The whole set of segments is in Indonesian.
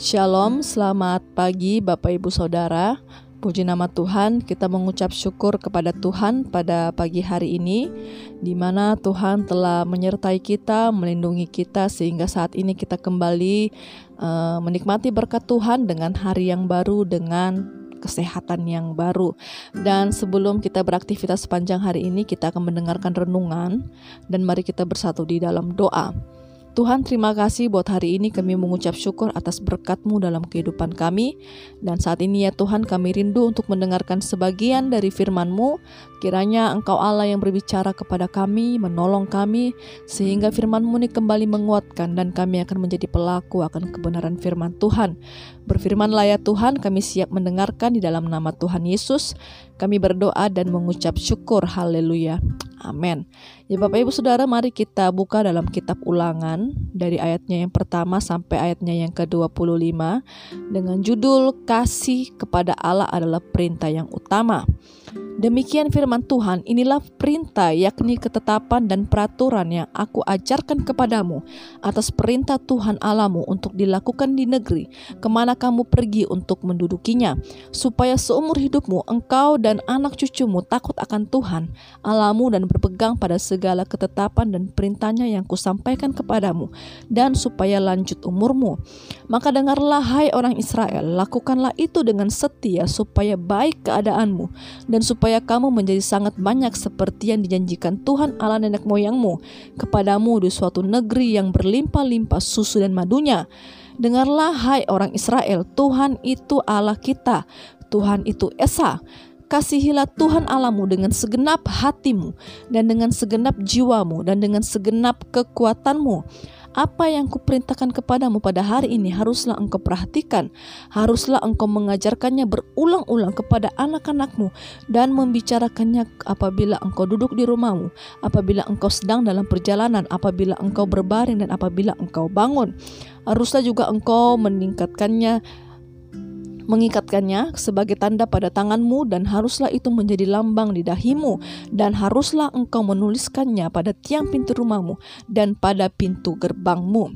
Shalom, selamat pagi Bapak Ibu Saudara. Puji nama Tuhan, kita mengucap syukur kepada Tuhan pada pagi hari ini, di mana Tuhan telah menyertai kita, melindungi kita, sehingga saat ini kita kembali uh, menikmati berkat Tuhan dengan hari yang baru, dengan kesehatan yang baru. Dan sebelum kita beraktivitas sepanjang hari ini, kita akan mendengarkan renungan, dan mari kita bersatu di dalam doa. Tuhan terima kasih buat hari ini kami mengucap syukur atas berkat-Mu dalam kehidupan kami. Dan saat ini ya Tuhan kami rindu untuk mendengarkan sebagian dari firman-Mu. Kiranya Engkau Allah yang berbicara kepada kami, menolong kami, sehingga firman-Mu ini kembali menguatkan dan kami akan menjadi pelaku akan kebenaran firman Tuhan. Berfirmanlah ya Tuhan, kami siap mendengarkan di dalam nama Tuhan Yesus. Kami berdoa dan mengucap syukur. Haleluya. Amin. Ya Bapak Ibu Saudara, mari kita buka dalam kitab Ulangan dari ayatnya yang pertama sampai ayatnya yang ke-25 dengan judul Kasih kepada Allah adalah perintah yang utama. Demikian firman Tuhan, inilah perintah yakni ketetapan dan peraturan yang aku ajarkan kepadamu atas perintah Tuhan Alamu untuk dilakukan di negeri ke mana kamu pergi untuk mendudukinya, supaya seumur hidupmu engkau dan anak cucumu takut akan Tuhan Alamu dan berpegang pada segala ketetapan dan perintahnya yang kusampaikan kepadamu, dan supaya lanjut umurmu. Maka dengarlah hai orang Israel, lakukanlah itu dengan setia supaya baik keadaanmu, dan supaya supaya kamu menjadi sangat banyak seperti yang dijanjikan Tuhan Allah nenek moyangmu kepadamu di suatu negeri yang berlimpah-limpah susu dan madunya. Dengarlah hai orang Israel, Tuhan itu Allah kita, Tuhan itu Esa. Kasihilah Tuhan Alamu dengan segenap hatimu dan dengan segenap jiwamu dan dengan segenap kekuatanmu apa yang kuperintahkan kepadamu pada hari ini haruslah engkau perhatikan, haruslah engkau mengajarkannya berulang-ulang kepada anak-anakmu dan membicarakannya apabila engkau duduk di rumahmu, apabila engkau sedang dalam perjalanan, apabila engkau berbaring dan apabila engkau bangun. Haruslah juga engkau meningkatkannya mengikatkannya sebagai tanda pada tanganmu dan haruslah itu menjadi lambang di dahimu dan haruslah engkau menuliskannya pada tiang pintu rumahmu dan pada pintu gerbangmu.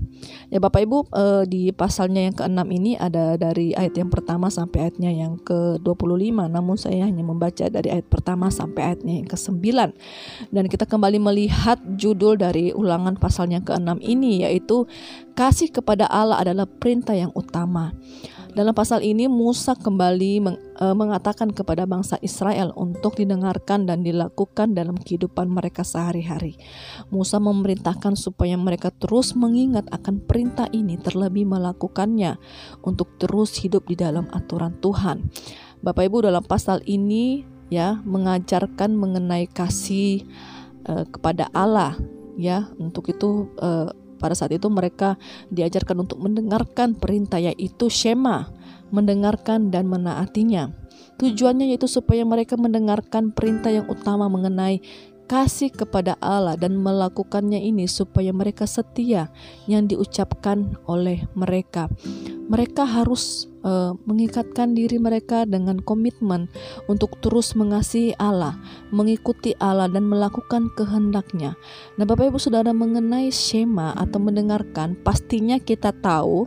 Ya Bapak Ibu eh, di pasalnya yang ke-6 ini ada dari ayat yang pertama sampai ayatnya yang ke-25 namun saya hanya membaca dari ayat pertama sampai ayatnya yang ke-9 dan kita kembali melihat judul dari ulangan pasalnya ke-6 ini yaitu kasih kepada Allah adalah perintah yang utama. Dalam pasal ini Musa kembali meng, e, mengatakan kepada bangsa Israel untuk didengarkan dan dilakukan dalam kehidupan mereka sehari-hari. Musa memerintahkan supaya mereka terus mengingat akan perintah ini terlebih melakukannya untuk terus hidup di dalam aturan Tuhan. Bapak Ibu dalam pasal ini ya mengajarkan mengenai kasih e, kepada Allah ya untuk itu e, pada saat itu mereka diajarkan untuk mendengarkan perintah yaitu Shema, mendengarkan dan menaatinya. Tujuannya yaitu supaya mereka mendengarkan perintah yang utama mengenai kasih kepada Allah dan melakukannya ini supaya mereka setia yang diucapkan oleh mereka. Mereka harus uh, mengikatkan diri mereka dengan komitmen untuk terus mengasihi Allah, mengikuti Allah dan melakukan kehendaknya. Nah, Bapak Ibu Saudara mengenai skema atau mendengarkan, pastinya kita tahu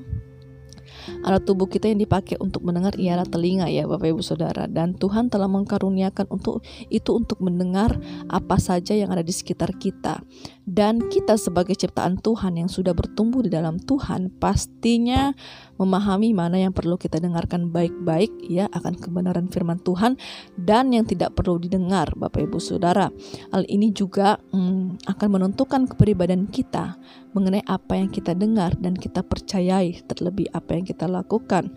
Alat tubuh kita yang dipakai untuk mendengar ialah telinga ya Bapak Ibu Saudara dan Tuhan telah mengkaruniakan untuk itu untuk mendengar apa saja yang ada di sekitar kita. Dan kita sebagai ciptaan Tuhan yang sudah bertumbuh di dalam Tuhan pastinya memahami mana yang perlu kita dengarkan baik-baik ya akan kebenaran firman Tuhan dan yang tidak perlu didengar Bapak Ibu Saudara. Hal ini juga hmm, akan menentukan kepribadian kita mengenai apa yang kita dengar dan kita percayai terlebih apa yang kita lakukan lakukan.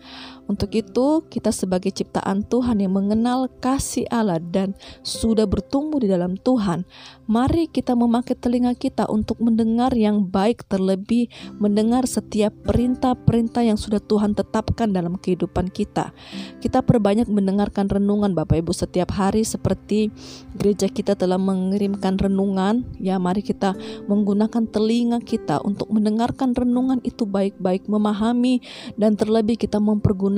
Untuk itu, kita sebagai ciptaan Tuhan yang mengenal kasih Allah dan sudah bertumbuh di dalam Tuhan, mari kita memakai telinga kita untuk mendengar yang baik terlebih mendengar setiap perintah-perintah yang sudah Tuhan tetapkan dalam kehidupan kita. Kita perbanyak mendengarkan renungan Bapak Ibu setiap hari seperti gereja kita telah mengirimkan renungan, ya mari kita menggunakan telinga kita untuk mendengarkan renungan itu baik-baik, memahami dan terlebih kita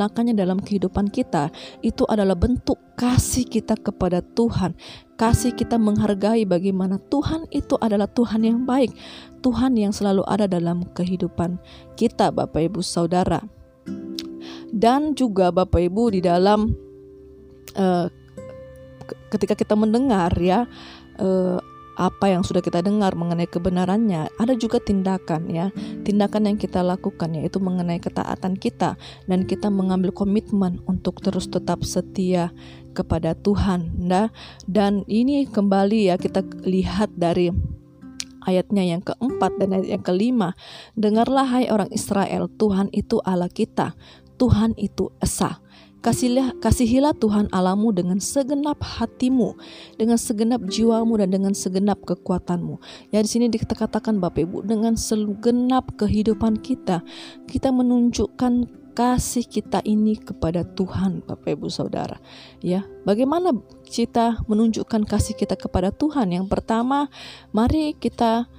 mempergunakannya dalam kehidupan kita, itu adalah bentuk kasih kita kepada Tuhan. Kasih kita menghargai bagaimana Tuhan itu adalah Tuhan yang baik, Tuhan yang selalu ada dalam kehidupan kita, Bapak Ibu Saudara. dan juga Bapak Ibu di dalam uh, ketika kita mendengar ya uh, apa yang sudah kita dengar mengenai kebenarannya, ada juga tindakan ya. Tindakan yang kita lakukan yaitu mengenai ketaatan kita dan kita mengambil komitmen untuk terus tetap setia kepada Tuhan. Nah, dan ini kembali ya kita lihat dari ayatnya yang keempat dan ayat yang kelima. Dengarlah hai orang Israel, Tuhan itu Allah kita, Tuhan itu Esa. Kasihilah, kasihilah Tuhan Alamu dengan segenap hatimu, dengan segenap jiwamu dan dengan segenap kekuatanmu. Ya di sini dikatakan Bapak Ibu dengan segenap kehidupan kita, kita menunjukkan kasih kita ini kepada Tuhan Bapak Ibu Saudara. Ya, bagaimana kita menunjukkan kasih kita kepada Tuhan? Yang pertama, mari kita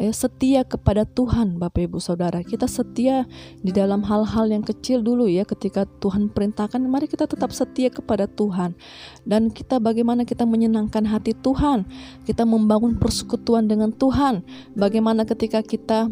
ya, setia kepada Tuhan Bapak Ibu Saudara. Kita setia di dalam hal-hal yang kecil dulu ya ketika Tuhan perintahkan mari kita tetap setia kepada Tuhan. Dan kita bagaimana kita menyenangkan hati Tuhan. Kita membangun persekutuan dengan Tuhan. Bagaimana ketika kita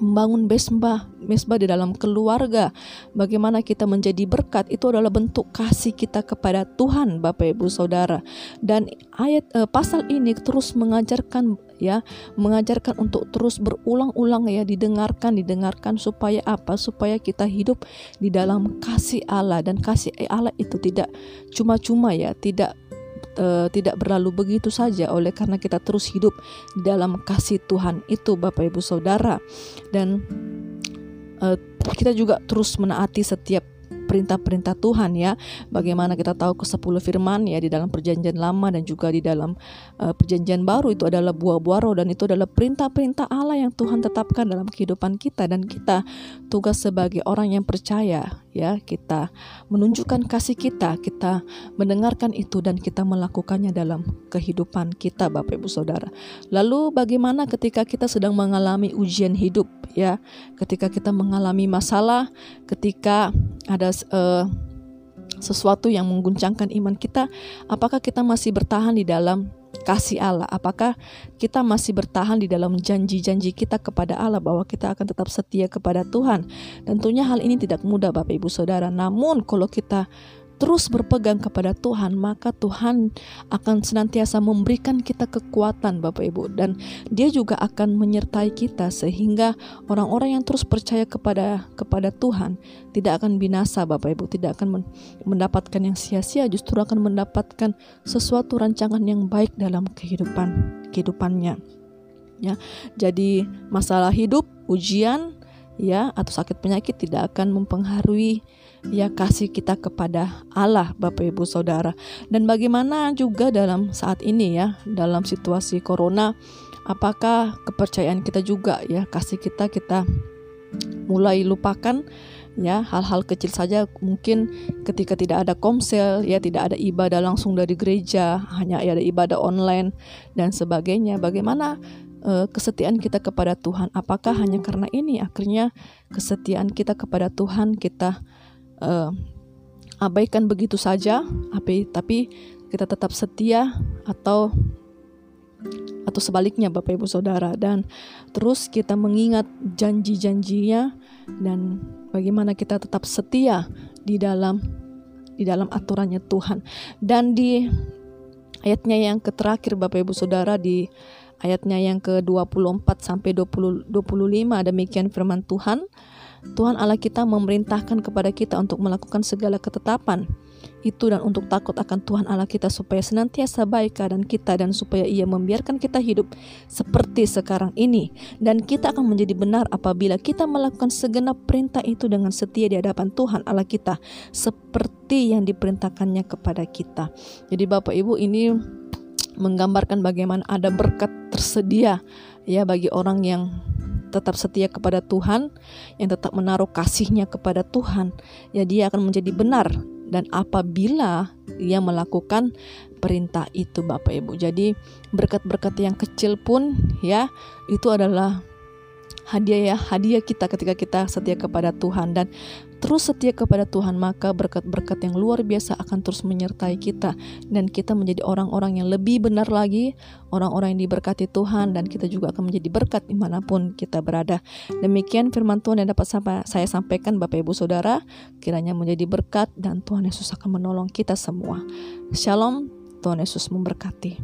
membangun mesbah mesbah di dalam keluarga. Bagaimana kita menjadi berkat itu adalah bentuk kasih kita kepada Tuhan Bapak Ibu Saudara. Dan ayat eh, pasal ini terus mengajarkan ya mengajarkan untuk terus berulang-ulang ya didengarkan didengarkan supaya apa? Supaya kita hidup di dalam kasih Allah. Dan kasih Allah itu tidak cuma-cuma ya tidak uh, tidak berlalu begitu saja. Oleh karena kita terus hidup dalam kasih Tuhan itu Bapak Ibu Saudara. Dan uh, kita juga terus menaati setiap perintah-perintah Tuhan ya. Bagaimana kita tahu ke 10 firman ya di dalam perjanjian lama dan juga di dalam uh, perjanjian baru itu adalah buah-buah roh dan itu adalah perintah-perintah Allah yang Tuhan tetapkan dalam kehidupan kita dan kita tugas sebagai orang yang percaya ya kita menunjukkan kasih kita, kita mendengarkan itu dan kita melakukannya dalam kehidupan kita Bapak Ibu Saudara. Lalu bagaimana ketika kita sedang mengalami ujian hidup ya, ketika kita mengalami masalah, ketika ada uh, sesuatu yang mengguncangkan iman kita, apakah kita masih bertahan di dalam kasih Allah? Apakah kita masih bertahan di dalam janji-janji kita kepada Allah bahwa kita akan tetap setia kepada Tuhan? Tentunya hal ini tidak mudah Bapak Ibu Saudara. Namun kalau kita terus berpegang kepada Tuhan, maka Tuhan akan senantiasa memberikan kita kekuatan, Bapak Ibu, dan Dia juga akan menyertai kita sehingga orang-orang yang terus percaya kepada kepada Tuhan tidak akan binasa, Bapak Ibu, tidak akan mendapatkan yang sia-sia, justru akan mendapatkan sesuatu rancangan yang baik dalam kehidupan kehidupannya. Ya, jadi masalah hidup, ujian, ya atau sakit penyakit tidak akan mempengaruhi ya kasih kita kepada Allah Bapak Ibu Saudara. Dan bagaimana juga dalam saat ini ya, dalam situasi corona, apakah kepercayaan kita juga ya kasih kita kita mulai lupakan ya hal-hal kecil saja mungkin ketika tidak ada komsel ya tidak ada ibadah langsung dari gereja hanya ada ibadah online dan sebagainya bagaimana uh, kesetiaan kita kepada Tuhan. Apakah hanya karena ini? Akhirnya kesetiaan kita kepada Tuhan kita uh, abaikan begitu saja, tapi tapi kita tetap setia atau atau sebaliknya Bapak Ibu Saudara. Dan terus kita mengingat janji-janjinya dan bagaimana kita tetap setia di dalam di dalam aturannya Tuhan. Dan di ayatnya yang terakhir Bapak Ibu Saudara di ayatnya yang ke-24 sampai 20 25 demikian firman Tuhan. Tuhan Allah kita memerintahkan kepada kita untuk melakukan segala ketetapan itu dan untuk takut akan Tuhan Allah kita supaya senantiasa baik keadaan kita dan supaya ia membiarkan kita hidup seperti sekarang ini dan kita akan menjadi benar apabila kita melakukan segenap perintah itu dengan setia di hadapan Tuhan Allah kita seperti yang diperintahkannya kepada kita. Jadi Bapak Ibu ini menggambarkan bagaimana ada berkat tersedia ya bagi orang yang tetap setia kepada Tuhan, yang tetap menaruh kasihnya kepada Tuhan, ya dia akan menjadi benar dan apabila ia melakukan perintah itu Bapak Ibu. Jadi berkat-berkat yang kecil pun ya itu adalah hadiah ya, hadiah kita ketika kita setia kepada Tuhan dan terus setia kepada Tuhan, maka berkat-berkat yang luar biasa akan terus menyertai kita dan kita menjadi orang-orang yang lebih benar lagi, orang-orang yang diberkati Tuhan dan kita juga akan menjadi berkat di mana pun kita berada. Demikian firman Tuhan yang dapat saya sampaikan Bapak Ibu Saudara, kiranya menjadi berkat dan Tuhan Yesus akan menolong kita semua. Shalom, Tuhan Yesus memberkati.